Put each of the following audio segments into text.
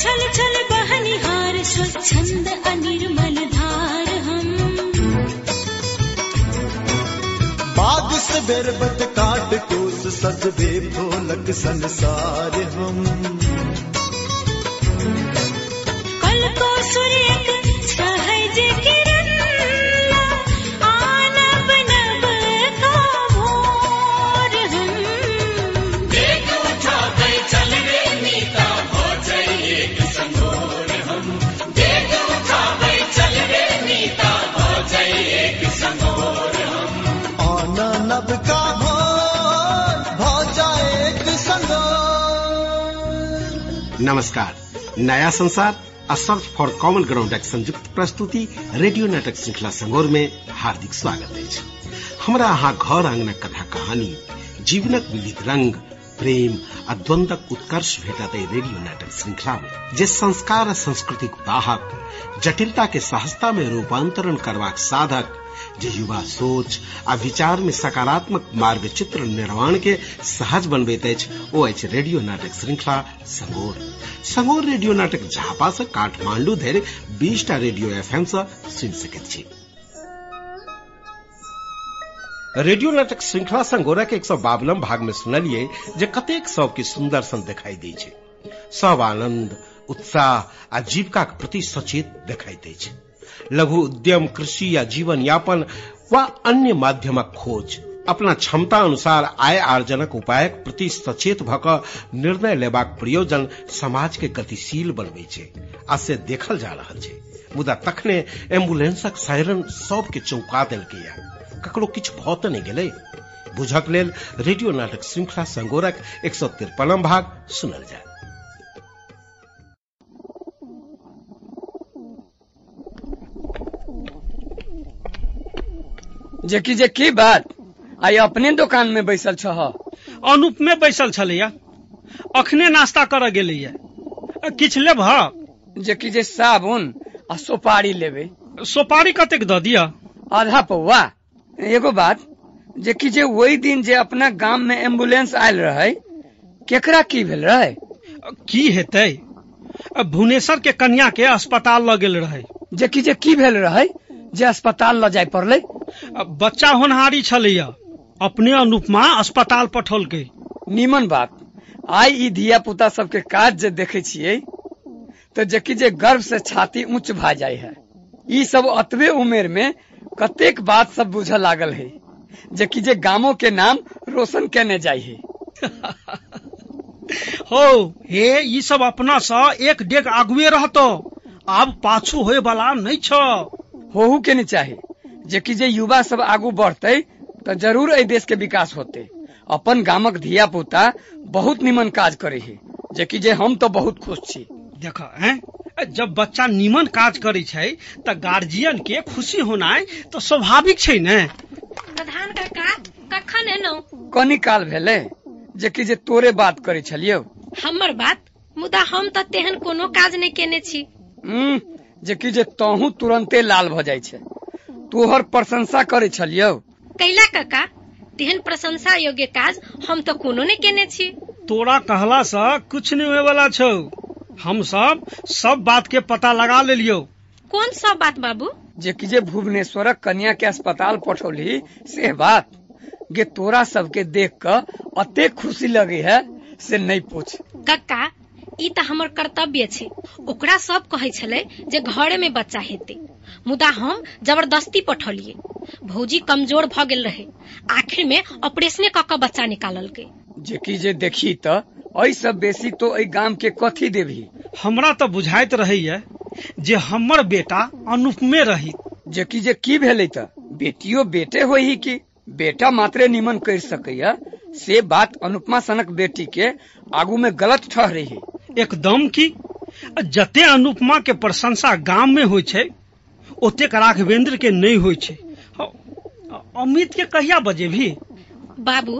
छल छल बहनिहार स्वच्छंद अनिर्मल धार हम। बाग से बेरबत काट कोस सजबे भोलक संसार हम। कल को सूर्य छह जे किरण नमस्कार। नया संसार सर्च फॉर कॉमन ग्राउंड एक संयुक्त प्रस्तुति, रेडियो नाटक श्रृंखला संगोर में हार्दिक स्वागत अछि हमरा अहाँ घर आंगनक कथा कहानी, जीवनक विविध रंग, प्रेम आ द्वंदक उत्कर्ष भेटत रेडियो नाटक श्रृंखला में जे संस्कार संस्कृतिक वाहक जटिलता के सहजता में रूपांतरण करबाक साधक जे युवा सोच आ विचार में सकारात्मक मार्ग चित्र निर्माण के सहज बनबैत ओ अछि रेडियो नाटक श्रृंखला संगोर। संगोर रेडियो नाटक झापा से काठमांडू धरि बीसटा रेडियो एफएम से सुनि सकैत छी। रेडियो नाटक श्रृंखला संगोरक एक सौ बावनम भाग में सुनलिए जे कतेक सब के सुंदर सन दिखाई दै सब आनंद उत्साह आ के प्रति सचेत दिखाई दै लघु उद्यम, कृषि या जीवन यापन व अन्य माध्यमक खोज। अपना क्षमता अनुसार आय आर्जनक उपायक प्रति सचेत भ क निर्णय लेबाक प्रयोजन समाज के गतिशील बनबै आ से देखल जा रहल छै। मुदा तखने एम्बुलेंसक सायरन सबके चौंका देलकैया ककरो किछु भऽ तऽ बुझक लेल रेडियो नाटक श्रृंखला संगोरक एक सौ तिरपनम भाग सुनल जाय। जे कि जे की बात आइ अपने दुकान में बैसल छह। अनूप में बैसल छलैया। अखने नाश्ता करऽ गेलैया। किछु लेबह जे कि जे साबुन आ सुपारी लेबै। सुपारी कतेक दऽ दिअ आधा पौआ। एगो बात जे कि जे वही दिन जे अपना गाम में एंबुलेंस आयल रहे केकरा की भेल रहे? की हेतै? भुवनेश्वर के कन्या के अस्पताल लऽ गेल रहे। जे कि जे की भेल रहे जे अस्पताल ल जाय पड़लै। बच्चा होनहारी छलैया। अपने अनुपमा अस्पताल पठौलकै। नीमन बात। आइ ई धिया पुता सबके काज जे देखे छियै तो जे कि जे गर्व से छाती ऊंच भा जाय है। ई सब अतबे उमेर में कतेक बात सब बुझऽ लागल है जे कि जे गामो के नाम रोशन केने जाय है। हो हे ई सब अपना सँ एक डेग आगुए रहतो। आब पाछू होय वाला नहि छ। होहू के नहीं चाहे। जे कि जे युवा सब आगू बढ़ते तो ज़रूर एहि देश के विकास होते। अपन गामक धिया पुता बहुत निमन काज करे है। जे कि जे हम तो बहुत खुश छी। देख हैं? जब बच्चा निमन काज करे छै त गार्जियन के खुशी होनाइ तो स्वाभाविक छै ने। प्रधान काका कखन एलहुँ कनी काल भेले जे कि जे तोरे बात करे छलियौ। हमर बात? मुदा हम तऽ तेहन कोनो काज नहि केने छी। हम्म, जे कि जे तोहू तुरंते लाल भ जाय छै। तोहर प्रशंसा करे छलियौ। कैला काका तेहन प्रशंसा योग्य काज हम तऽ कोनो नहि केने छी। तोरा कहला सँ कुछ नहीं होए वाला छौ। हम सब सब बात के पता लगा लेलियो। कोन सब बात बाबू? जे कि जे भुवनेश्वरक कन्या के अस्पताल पठौली से बात। गे तोरा सबके देख क अते खुशी लगे है से नहीं पूछ। कक्का ई तऽ हमर कर्तव्य छै। ओकरा सब कहै छलै जे घरे में बच्चा हेतै। मुदा हम ज़बरदस्ती पठौलिए भौजी कमज़ोर भऽ गेल रहे। आखिर में ऑपरेशने कऽ कऽ बच्चा निकाललकै। जे कि जे देखी त एहि सब बेसी तो एहि गाम के कथी देबही? हमरा तऽ बुझाइत रहैया जे हमर बेटा अनुपमे रही। जे कि जे की भेलै त बेटियो बेटे होही कि? बेटा मात्रे निमन कर सकैया से बात अनुपमा सनक बेटी के आगू में गलत ठहरे है एकदम की जते अनुपमा के प्रशंसा गाम में होइ छै ओतेक राघवेंद्र के नहीं होइ छै। अमित के कहिया बजे भी? बाबू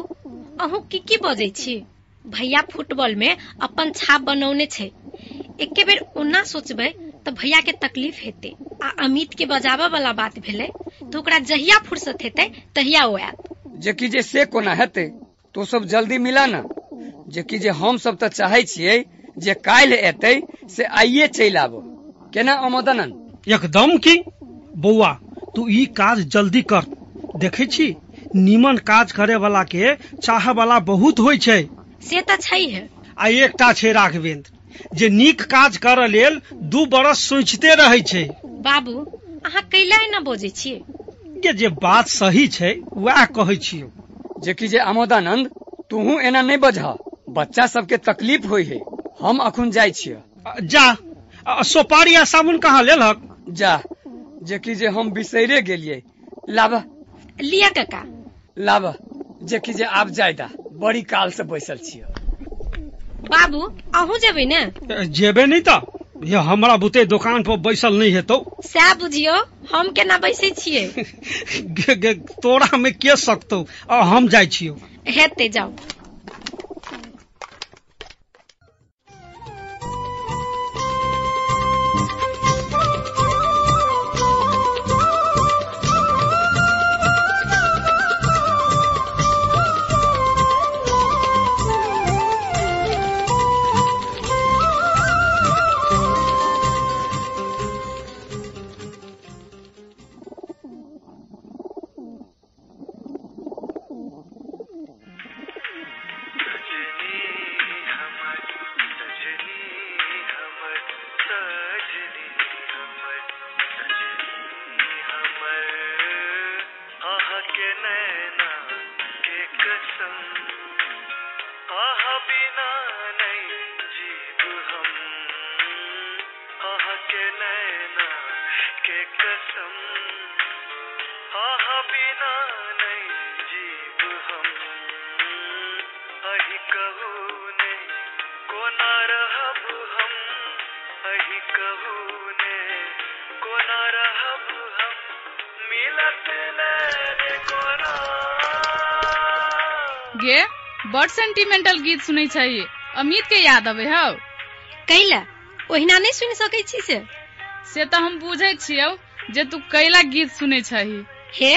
अहूँ की की बजै छी? भैया फुटबॉल में अपन छाप बनौने छै। एके बेर ओना सोचबै तऽ भैया के तकलीफ़ हेतै आ अमित के बजाबऽ वाला बात भेलै तऽ ओकरा जहिया फुर्सत हेतै तहिया ओ आयत। जे कि जे से कोना हेतै? तो सब जल्दी मिला न। जे कि जे हम सब तऽ चाहे छियै जे काल्हि एतै से आइये चलि आबो। केना अमोदनंद एकदम की? बौआ तू ई काज जल्दी कर। देखे छी नीमन काज करे वाला के चाह वाला बहुत होइ छै। से तऽ छै है। आ एकटा छै राघवेंद्र जे नीक काज करऽ लेल दू बरस सोचिते रहै छै। बाबू अहाँ कैला न बजै छियै? ये जे बात सही छै वएह कहै छियौ। जे कि जे अमोदानंद तूहू एना नहीं बजह। बच्चा सबके तकलीफ़ होई है। हम अखुन जाइ छियै। जा। सोपारी आ साबुन कहाँ लेलहक? जा जे कि जे हम बिसैरे गेलियै। लाबह लिया काका। लाबह जे कि जे आब जायदा बड़ी काल से बैसल छियै। बाबू अहूँ जेबै ने? जेबे नहीं तो ये हमरा बुते दुकान पर बैसल नहीं हेतौ। सएह बुझियौ हम केना बैसै छियै? तोरा में के सकतौ आ, हम जाइ छियौ। हेतै जाउ। गे बड सेंटिमेंटल गीत सुनै छै अमित के याद अबे हौ। कैला ओहिना नहि सुनि सकै छी से? से तऽ हम बुझै छियौ जे तू कैला गीत सुनै छही हे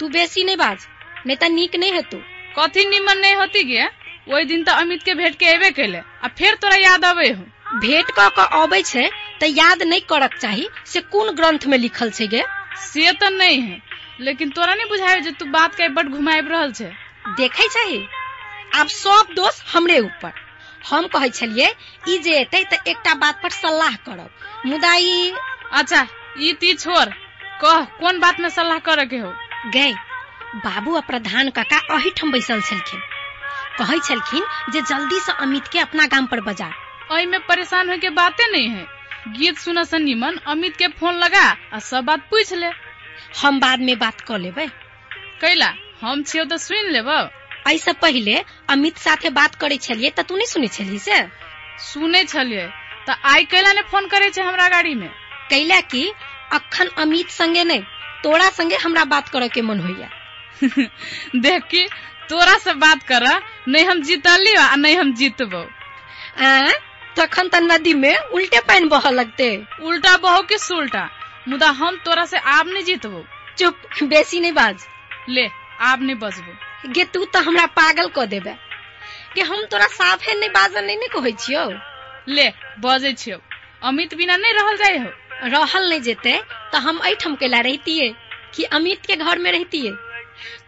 तू बेसी नहीं बाज नहि तऽ नीक नहि हेतौ। कथी निमन नहीं होती गे? ओहि दिन तऽ अमित के भेंट के एबे कैले आ फेर तोरा याद अबे हो। भेंट कऽ कऽ अबै छै तऽ याद नहि करक चाही से कोन ग्रंथ में लिखल छै गे? से तऽ नहीं है लेकिन तोरा नहीं बुझायो जे तू बात के बड घुमाइब रहल छै। देखै छही? आब सब दोष हमरे ऊपर हम कहै छलियै ई जे एतै तऽ एकटा बात पर सलाह करब। मुदा ई अच्छा ई ती छोड़। कह कोन बात में सलाह करे के हो बाबू आ प्रधान काका अहिठाम बैसल छलखिन। कहै छलखिन जे जल्दी से अमित के अपना गाम पर बजा। अई में परेशान होय के बाते नहीं है। गीत सुन से निमन अमित के फ़ोन लगा आ सब बात पूछ ले। हम बाद में बात कऽ लेबै। कैला हम छियौ तऽ सुनि लेब। एहिसँ पहिले अमित साथे बात करै छलियै तऽ तू नहि सुनै छलही से? सुनै छलियै तऽ आइ कैला ने फ़ोन करे छै हमरा गाड़ी में। कैला की अखन अमित संगे नहि तोरा संगे हमरा बात करे के मन होइया देख की तोरा से बात कर नहीं हम जीतली आ नहीं हम जीतबो। तखन तऽ नदी में उल्टे पानि बहऽ लगते। उल्टा बहो कि सुल्टा? मुदा हम तोरा से आब नहीं जीतबो। चुप बेसी नहि बाज। ले आब नहीं बजबो। गे तू तऽ हमरा पागल कऽ देबे। कि हम तोरा साफे नहि बाजल नहि ने कहै छियौ। ले बजे छियौ। अमित बिना नहीं रहल जाय हो? रहल नहीं जेते तऽ हम एहिठाम केला रहितियै कि अमित के घर में रहितियै।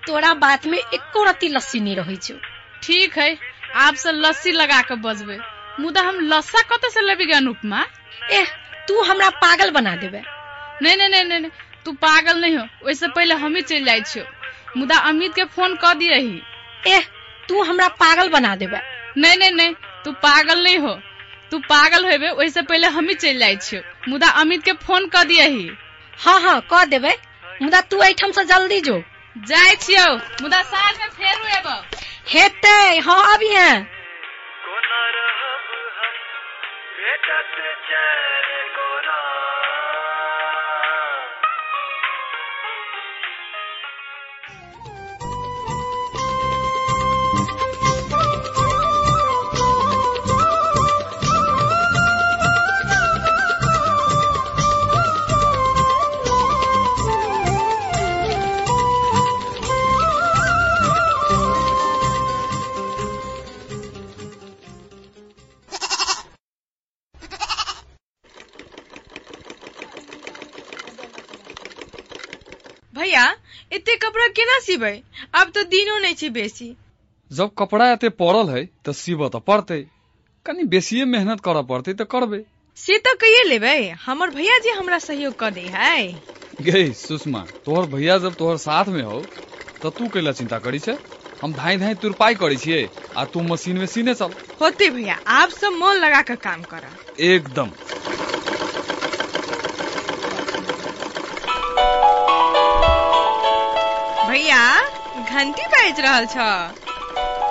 तोरा बात में एको रत्ती लस्सी नहीं रहै छौ। ठीक है आप से लस्सी लगा के बजबे। मुदा हम लस्सा कत से लेबी गे अनुपमा एह तू हमरा पागल बना देबे। नहीं नहीं नहीं नहीं तू पागल नहीं हो वैसे पहले हम ही चल जाय छियो। मुदा अमित के फोन कर दी रही एह तू हमरा पागल बना देबे। नहीं नहीं नहीं तू पागल नहीं हो। तू पागल होबे वैसे पहले हम ही चल जाय छियो। मुदा अमित के फोन कर दियही। हाँ हाँ कह देबे। मुदा तू एहिठाम से जल्दी जो। जाइ छियौ मुदा सालमे फेरू एबो हेते हँ अब यहाँ भैया एते कपड़ा केना सिबै? अब तो दिनो नहीं छै बेसी। जब कपड़ा एते पड़ल है तो सीबऽ तो पड़ते। कनी बेसिए मेहनत करऽ पड़ते तो करबे। से तो कहिए लेबै? हमर भैया जी हमरा सहयोग कर दे है। गे सुषमा तोहर भैया जब तोहर साथ में हो तो तू कैला चिंता करी छे? हम धाई धाई तुरपाई करी छिए आ तू मशीन में सीने चल। होते भैया आप सब मन लगा कर काम करा एकदम। घंटी बाजि रहल छ।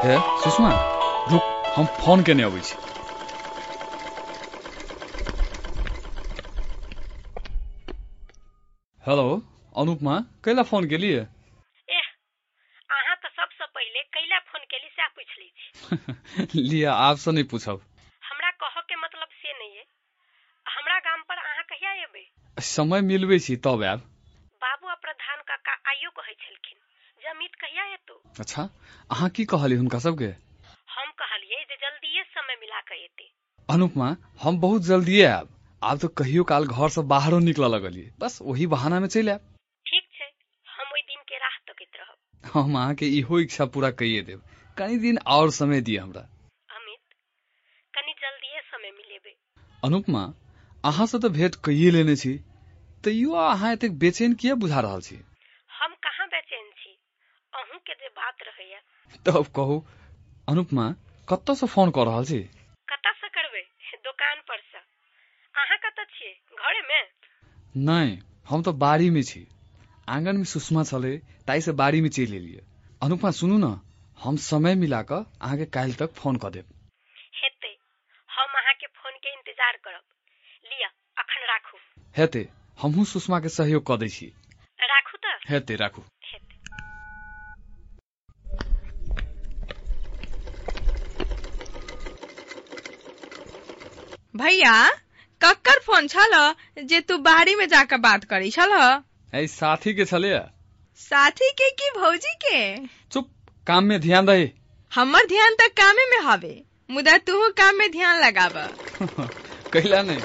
हे सुषमा रुक हम फोन केने अबै छी। हेलो अनुपमा कैला फोन केलिए एह अहाँ तऽ सबसँ पहिले कैला फोन केली सएह पूछि लै छी। लिया आपसे नहीं पूछब। हमरा कहऽ के मतलब से नहीं है हमरा गाम पर अहाँ कहिया एबै? समय मिलबै छी तब आयब। अच्छा अहाँ की कहली हुनका सबके? हम कहलियै जे जल्दिए समय मिला कऽ एतै। अनुपमा हम बहुत जल्दिए आयब। आब तो कहियो काल घर से बाहरो निकल लगलिए बस वही बहाना में चलि आयब। ठीक छै हम ओहि दिन के राह तकैत रहब। हम अहाँके इहो इच्छा पूरा कइए देब। कनी दिन और समय दिए हमरा। अमित कनि जल्दिए समय मिलेबै। अनुपमा अहाँ से तो भेंट कइए लेने छी। तैयो अहाँ एतेक बेचैन किया बुझा रहल छी? हम कहाँ बेचैन छी? अहूँ के जे बात रहैया। तब कहू अनुपमा कतऽ से फोन कऽ रहल छी? कतऽ से करबै? दुकान पर से। अहाँ कतऽ छियै? घरे में नहीं हम तो बाड़ी में छी। आंगन में सुषमा छले ताई से बाड़ी में चलि एलिए अनुपमा सुनू न हम समय मिला कऽ अहाँके काल्हि तक फोन कऽ देब। हेतै। हम अहाँके फोन के इंतजार करब। लिअ अखन राखू। हेते। हमहूँ सुषमा के सहयोग कऽ दै छी। राखू तऽ। हेते राखू। भैया कक्कर फ़ोन छल जे तू बाहरी में जाकर बात करी छल। ऐ साथी के छले साथी के की भौजी के? चुप काम में ध्यान दे हमर ध्यान तक कामे में हवे मुदा तू काम में ध्यान लगावा कैला नहीं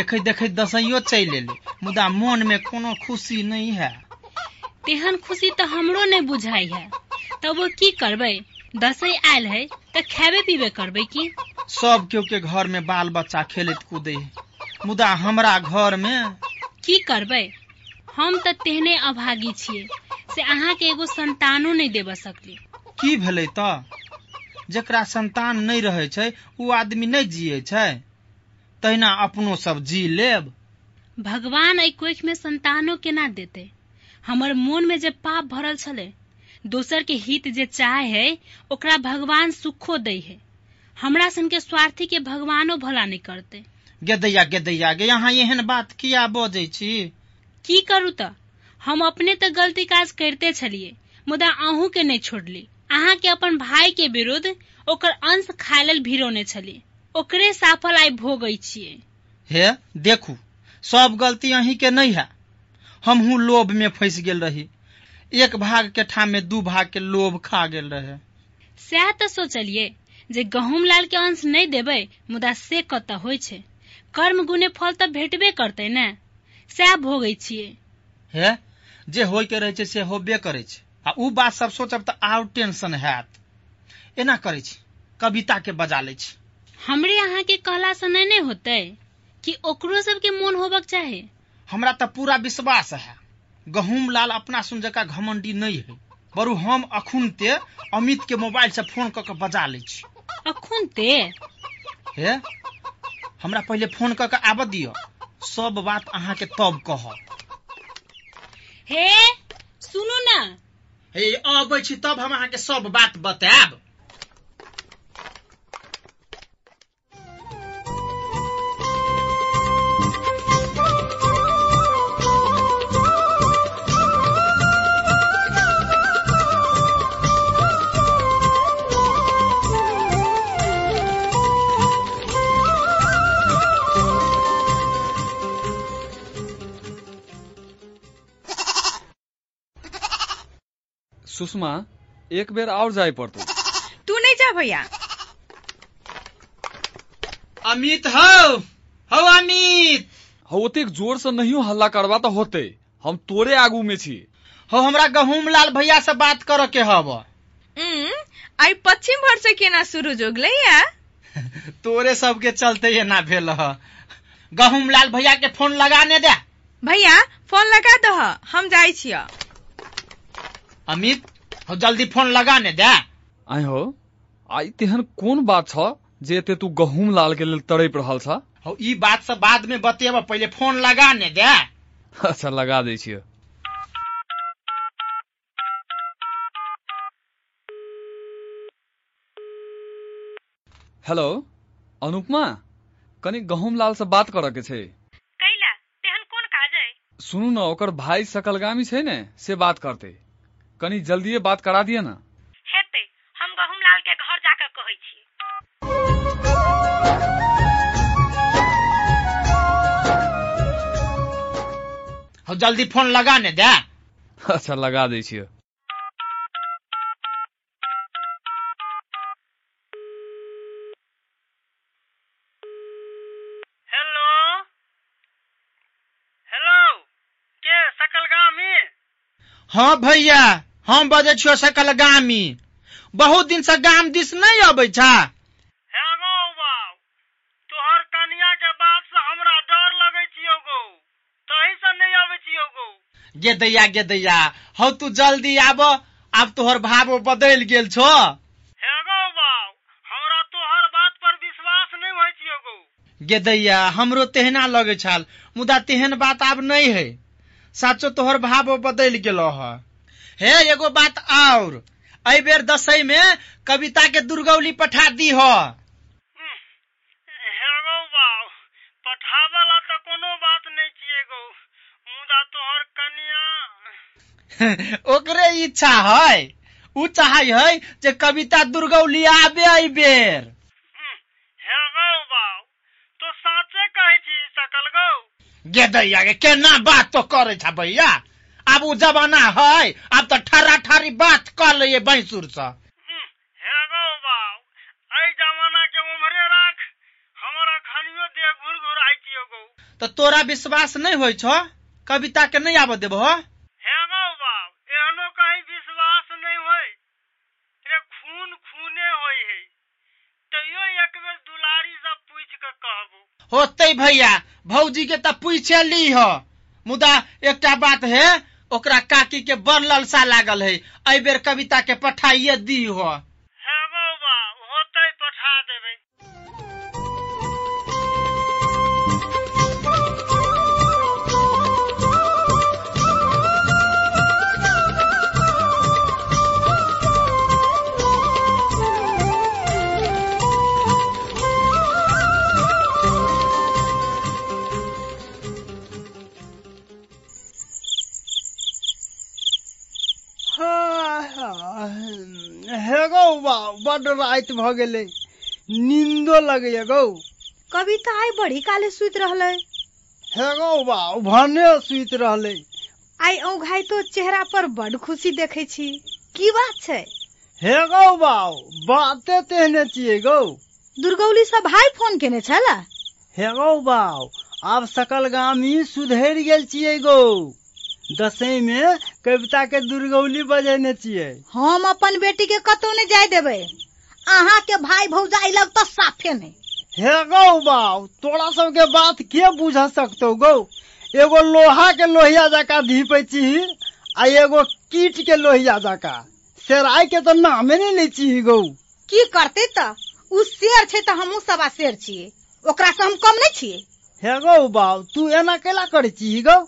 देखैत देखैत दसैयो चलि एलै मुदा मोन में कोनो खुशी नहीं है तेहन खुशी तऽ हमरो नहि बुझाइ है तब वो की करबै? दसई आयल है तऽ खेबे पीबे करबै की? सब केओ के घर में बाल बच्चा खेलैत कूदै मुदा हमरा घर में की करबै? हम तऽ तेहने अभागी छियै से अहाँके एगो संतानो नहि देबऽ सकली। की भेलै तऽ? जेकरा संतान नहीं रहे छै उ आदमी नहीं जिये छै। तहिना अपनो सब जी लेब। भगवान एहि कोख में संतानो केना देते? हमर मोन में जे पाप भरल छलै दोसर के हित जे चाहे है ओकरा भगवान सुखो दै है। हमरा सन के स्वार्थी के भगवानो भला नहीं करते। गेदैया गेदैया गे यहाँ एहन बात किया बजै छी? की करू तऽ हम अपने तऽ गलती काज करिते छलियै मुदा अहूँ के नहीं छोड़ली। अहाँ के अपन भाई के विरुद्ध ओकर अंश खाय लेल भिरोने छली ओकरे साफल आइ भोगै छियै। हे देखू सब गलती अहीं के नहीं है। हमहू लोभ में फंस गेल रही। एक भाग के ठाम में दू भाग के लोभ खा गेल रहे। सएह तऽ सोचलियै जे गहूम लाल के अंश नहि देबै मुदा से कतऽ होइ छै। कर्म गुने फल तऽ भेटबे करतै ने। सएह भोगै छियै। हे जे होय के रहे छै से होबे करे छै। आ उ बात सब सोचब तऽ और टेंशन हैत। एना करे छी कविता के बजा लै छी। हमरे अहाँ के कहला से नहीं ने होतै कि ओकरो सबके मोन होबक चाही। हमरा तऽ पूरा विश्वास है। गहूम लाल अपना सुन जका घमंडी नहीं है। बरु हम अखुनते अमित के मोबाइल से फ़ोन कऽ के बजा लै छी। अखुन ते हे? हमरा पहिले फ़ोन कऽ के आबऽ दियौ। सब बात अहाँके तब कहब। हे सुनू ना। हे अबै छी तब हम अहाँके सब बात बतायब। सुषमा एक बेर और जाए पड़तो। तू नहीं जा भैया। अमित हौ हौ अमित। हो ओतेक ज़ोर से नहीं हल्ला करवा तो होते। हम तोरे आगू में छी। हो हमरा गहूम लाल भैया से बात कर के हब आई पश्चिम भर से केना शुरू जोगले या तोरे सबके चलते ये ना भेल ह। गहूम लाल भैया के फ़ोन लगाने दे। भैया फ़ोन लगा दह हम जाइ छिय। अमित जल्दी फोन लगाने दे। आय हो? आई तेहन कोन बात छ जे एते तू गहूम लाल के लेल तड़प रहल छ? हो ई बात से बाद में बतेब पहले फोन लगाने दे। अच्छा लगा दै छियै। हेलो अनुपमा कनी गहूम लाल से बात करऽ के छै। कैला तेहन कोन काज है सुनू न ओकर भाई सकलगामी छै ने से बात करते। कनी जल्दिए बात करा दिए न। हेतै हम गहूम लाल के घर जाकर कहै छी। हो जल्दी फ़ोन लगाने दे। अच्छा लगा दै छियै। हेलो? हेलो? के सकलगामी? हाँ भैया। हम बजे छियो सकल गामी बहुत दिन से गाम दिस नहीं अबै छा। गौ दैया गे दैया हौ तू जल्दी आब। आब तोहर भाव बदल गेल छो। हमरा तोहर बात पर विश्वास नहीं होइ छियौ गौ। गे दैया हमरो तेहना लगे छाल मुदा तेहन बात आब नहीं है। साचो तोहर भाव बदल गेलो ह। हे एगो बात और। एहि बेर दसई में कविता के दुर्गौली पठा दी हो हे तो ओकरे इच्छा है उ चाहे है जे कविता दुर्गौली आबे एहि बेर। हे बाब तो साचे कहै छी सकल गौ। गे दैया गे केना बात तो करे छा भैया? अब उ जमाना है अब तो ठरा ठारी बात कर ले बैंसुर से। हे गौ। तो तोरा विश्वास नहीं हो छो? कविता के नहीं आबे देबो कहबो। होते भैया भौजी के तो पूछे ली हो। मुदा एक बात है ओकरा काकी के बड़ ललसा लागल है। अबेर बेर कविता के पठाइए दी हो बड रात भ गेलै। नींदो लगैया गौ। कविता आई बड़ी काले सुत रहले। हे गौ बा भने सुति रहलै। आई औघाई तो चेहरा पर बड खुशी देखे छी। की बात छै? हे गौ बा बाते तेहने छियै गौ। दुर्गौली से भाई फ़ोन केने छला? हे गौ बा आब सकल गामी सुधरि गेल छियै गौ। दसई में कविता के दुर्गौली बजेने छियै। हम अपन बेटी के कतौ नहीं जाय देबै। अहाँ के भाई भौजाई लग तो साफे नहीं हे गौ बाव तोरा सबके बात के बुझ सकतौ गौ? एगो लोहा के लोहिया जका धीपै छी आ एगो कीट के लोहिया जका। सेराय के तो नामे नहीं लै छी गौ। की करते त? उ शेर छे त हमहू सवा शेर छियै। ओकरा से हम कम नहीं छियै। हे गौ बाव तू एना केला करे छी गौ?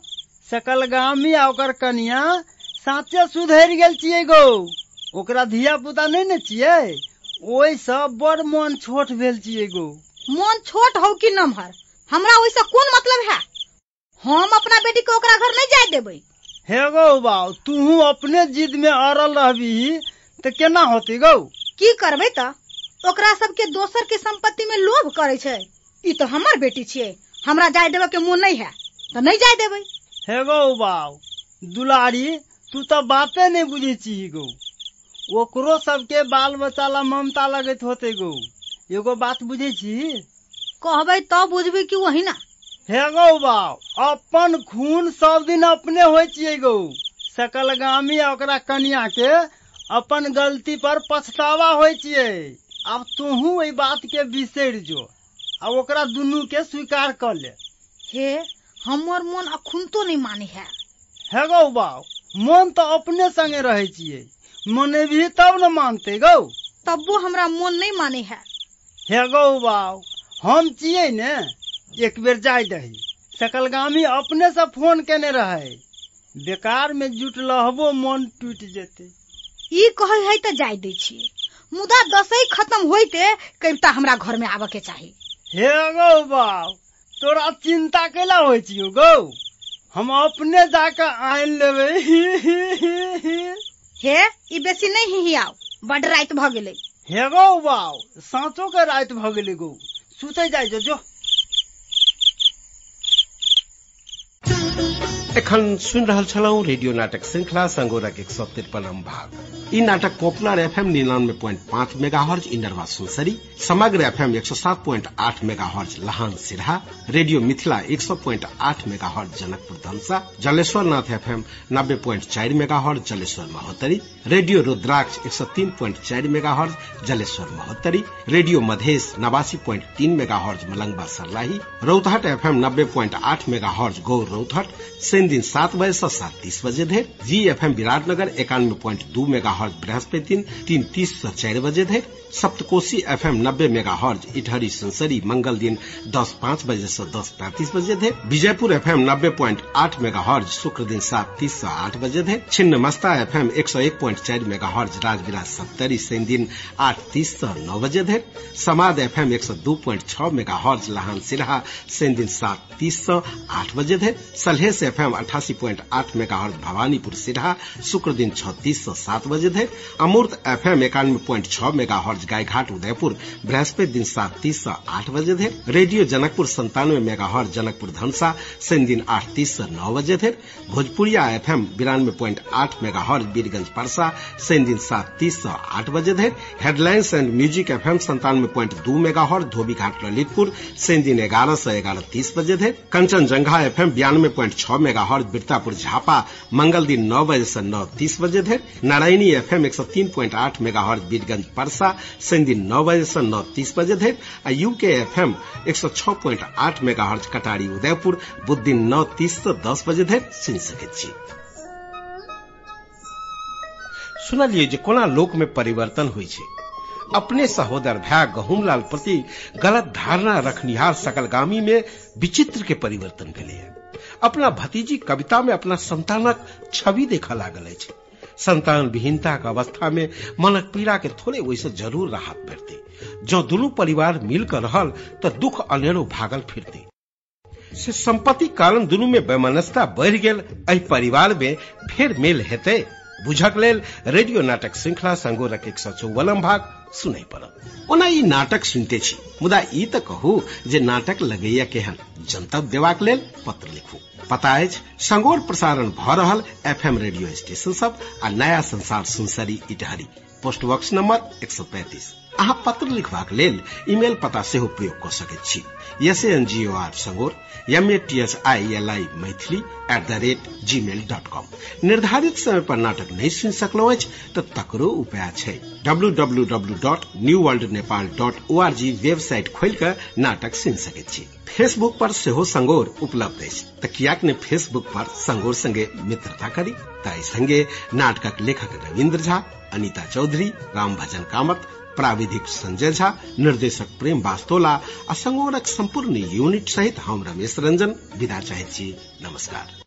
सकल गामी आ ओकर कनिया साचे सुधर गेल छियै गौ। ओकरा धिया पुता नहीं ने छियै? ओहि सब बड़ मन छोट भेल छियै गौ मन छोट हो कि नमहर? हमरा ओइसे कोन मतलब है? हम अपना बेटी के ओकरा घर नहीं जाय देबै। हे गौ बाव तू अपने जिद में अड़ल रहबी त केना होती गौ? की करबै त ओकरा सबके दोसर के संपत्ति में लोभ करे छै। ई तो हमर बेटी छियै। हमरा जाय देवे के मुँह नहीं है तो नहीं जाय देबै। हे गौ बाव दुलारी तू तो बाते नहीं बुझे छी गो। ओकरो सबके बाल बच्चा ला ममता लगत होते गो। एगो बात बुझे छी? कहबै तब बुझबै कि वही ना हे गौ बाप अपन खून सब दिन अपने होइ छियै गौ। सकल गामी ओकरा कनिया के अपन गलती पर पछतावा होइ छियै। आब तोहू एहि बात के बिसरि जो आ ओकरा दुनू के स्वीकार कर ले। हे हमर मन अखुन तो नहीं माने है। हे गौ बाप मन तो अपने संगे रहे मने भी तब न मानते गौ। तब्बो हमरा मन नहीं माने है। हे गौ बाप हम छियै ने एक बेर जाय दही। सकल गामी अपने से फ़ोन केने रहे। बेकार में जुट लहबो मन टूट जेते। ई कहै है तो जाय दै छियै। मुदा दसई खत्म होइते कविता हमरा घर में आबे के चाही। हे गौ बाप तोरा चिंता केला होइ छियो गौ। हम अपने जाके आइन लेबै। हे ई बेसी नहीं हिहियाओ बड रात भ गेलै। हे गौ बाप साँचो के रात भ गेलै गौ। सुते जाइ जो जो। एखन सुनि रहल छलहुँ रेडियो नाटक श्रृंखला संगोरक एक सौ तिरपनम भाग। ई नाटक पॉपुलर एफएम निन्यानवे प्वाइंट पाँच मेगा हर्ज इनरवा सुनसरी समग्र एफएम एक सौ सात प्वाइंट आठ मेगा हर्ज लहान सिरहा रेडियो मिथिला एक सौ प्वाइंट आठ मेगा हर्ज जनकपुर धमसा जलेश्वर नाथ एफएम नब्बे प्वाइंट चार mega hertz Jaleshwar Mahottari radio Rudraksha एक सौ तीन प्वाइंट चार mega hertz Jaleshwar Mahottari radio Madhesh नवासी प्वाइंट तीन mega hertz Malangwa Sarlahi Rautahat FM नब्बे प्वाइंट आठ मेगा हर्ज गौर रौतहट शनि दिन सात बजे ऐसी सात तीस बजे धरि जी एफ़ एम विराटनगर एकानवे प्वाइंट दू मेगा बृहस्पति दिन तीन तीस ऐसी चार बजे धरि सप्तकोशी एफ़ एम नब्बे मेगा हर्ज इटहरी संसरी, मंगल दिन दस पाँच बजे से दस पैंतीस बजे थे। विजयपुर एफ़ एम नब्बे प्वाइंट आठ मेगा हर्ज शुक्र दिन सात तीस से आठ बजे थे। छिन्न मस्ता एफ़ एम एक सौ एक प्वाइंट चार मेगा हर्ज राजविलास सप्तरी, शनि दिन आठ तीस से नौ बजे थे। समाद एफ़ एम एक सौ दो प्वाइंट छह मेगा हर्ज लहान सिरहा, शनि दिन सात तीस से आठ बजे थे। सलहेस एफ़ एम अठासी प्वाइंट आठ मेगा हर्ज भवानीपुर सिरहा, शुक्र दिन छत्तीस से सात बजे थे। अमूर्त एफ़ एम इक्यानवे प्वाइंट छह मेगा हर्ज गायघाट उदयपुर, बृहस्पति दिन सात तीस ऐसी आठ बजे धरि रेडियो जनकपुर संतानवे मेगा हर्ज जनकपुर धनसा, शनि दिन आठ तीस ऐसी नौ बजे धरि भोजपुरिया एफ़ एम बिरानवे प्वाइंट आठ मेगा हर्ज बीरगंज परसा, शनि दिन सात तीस ऐसी आठ बजे धरि headlines and music F M संतानवे प्वाइंट दू हर्ज धोबीघाट ललितपुर, शनि दिन ग्यारह से ग्यारह तीस बजे धरि कंचनजंघा एफ़ एम बयानवे प्वाइंट छह मेगा हर्ज बिरतापुर झापा, मंगल दिन नौ बजे से नौ तीस बजे धरि नारायणी एफ़ एम एक सौ तीन प्वाइंट आठ मेगा हर्ज बीरगंज परसा शनि नौ बजे से नौ तीस बजे धरि आ यूके एफ़ एम एक सौ छह प्वाइंट आठ मेगा हर्ज कटारी उदयपुर बुध दिन नौ तीस से दस बजे धरि सुनि सकैत छी। सुनलिए जे कोना लोक में परिवर्तन होइ छै। अपने सहोदर भाई गहुमलाल प्रति गलत धारणा रखनिहार सकलगामी में विचित्र के परिवर्तन भेलै है अपना भतीजी कविता में अपना संतानक छवि देखा लागल अछि। संतान विहीनता का अवस्था में मनक पीड़ा के थोड़े वैसे ज़रूर राहत भेटते जो दुनू परिवार मिलकर रहल तो दुख अनेरो भागल फिरते। से संपत्ति कारण दुनू में वैमनस्यता बढ़ गेल परिवार में फिर मेल हेतु। बुझक लेल रेडियो नाटक श्रृंखला संगोरक एक सौ चौवनम भाग। सुनै पड़त ओना ई नाटक सुनते छी, मुदा ई त कहू जे नाटक लगैया केहन। जनतब देबाक लेल पत्र लिखू। पता है संगोर प्रसारण भ रहल एफएम रेडियो स्टेशन सब आ नया संसार Sunsari Itahari. Post box number एक सौ पैंतीस। अहाँ पत्र लिखबाक लेल ईमेल पता सेहो प्रयोग कऽ सकैत छी। S N G O R संगोर M A T H I L I Maithili at the rate G mail dot com निर्धारित समय पर नाटक नहीं सुन सकलहुँ अछि, तऽ तकरो उपाय छै। W W W dot new world Nepal dot O R G website खोलि कऽ नाटक सुनि सकैत छी। फेसबुक पर सेहो संगोर उपलब्ध अछि। तऽ कियाक ने फेसबुक पर संगोर संगे मित्रता करी? ताहि संगे नाटकक लेखक रविन्द्र झा, अनिता चौधरी, राम भजन कामत प्राविधिक संजय झा निर्देशक प्रेम वास्तोला आ संगोरक संपूर्ण यूनिट सहित हम रमेश रंजन विदा चाहैत छी। नमस्कार।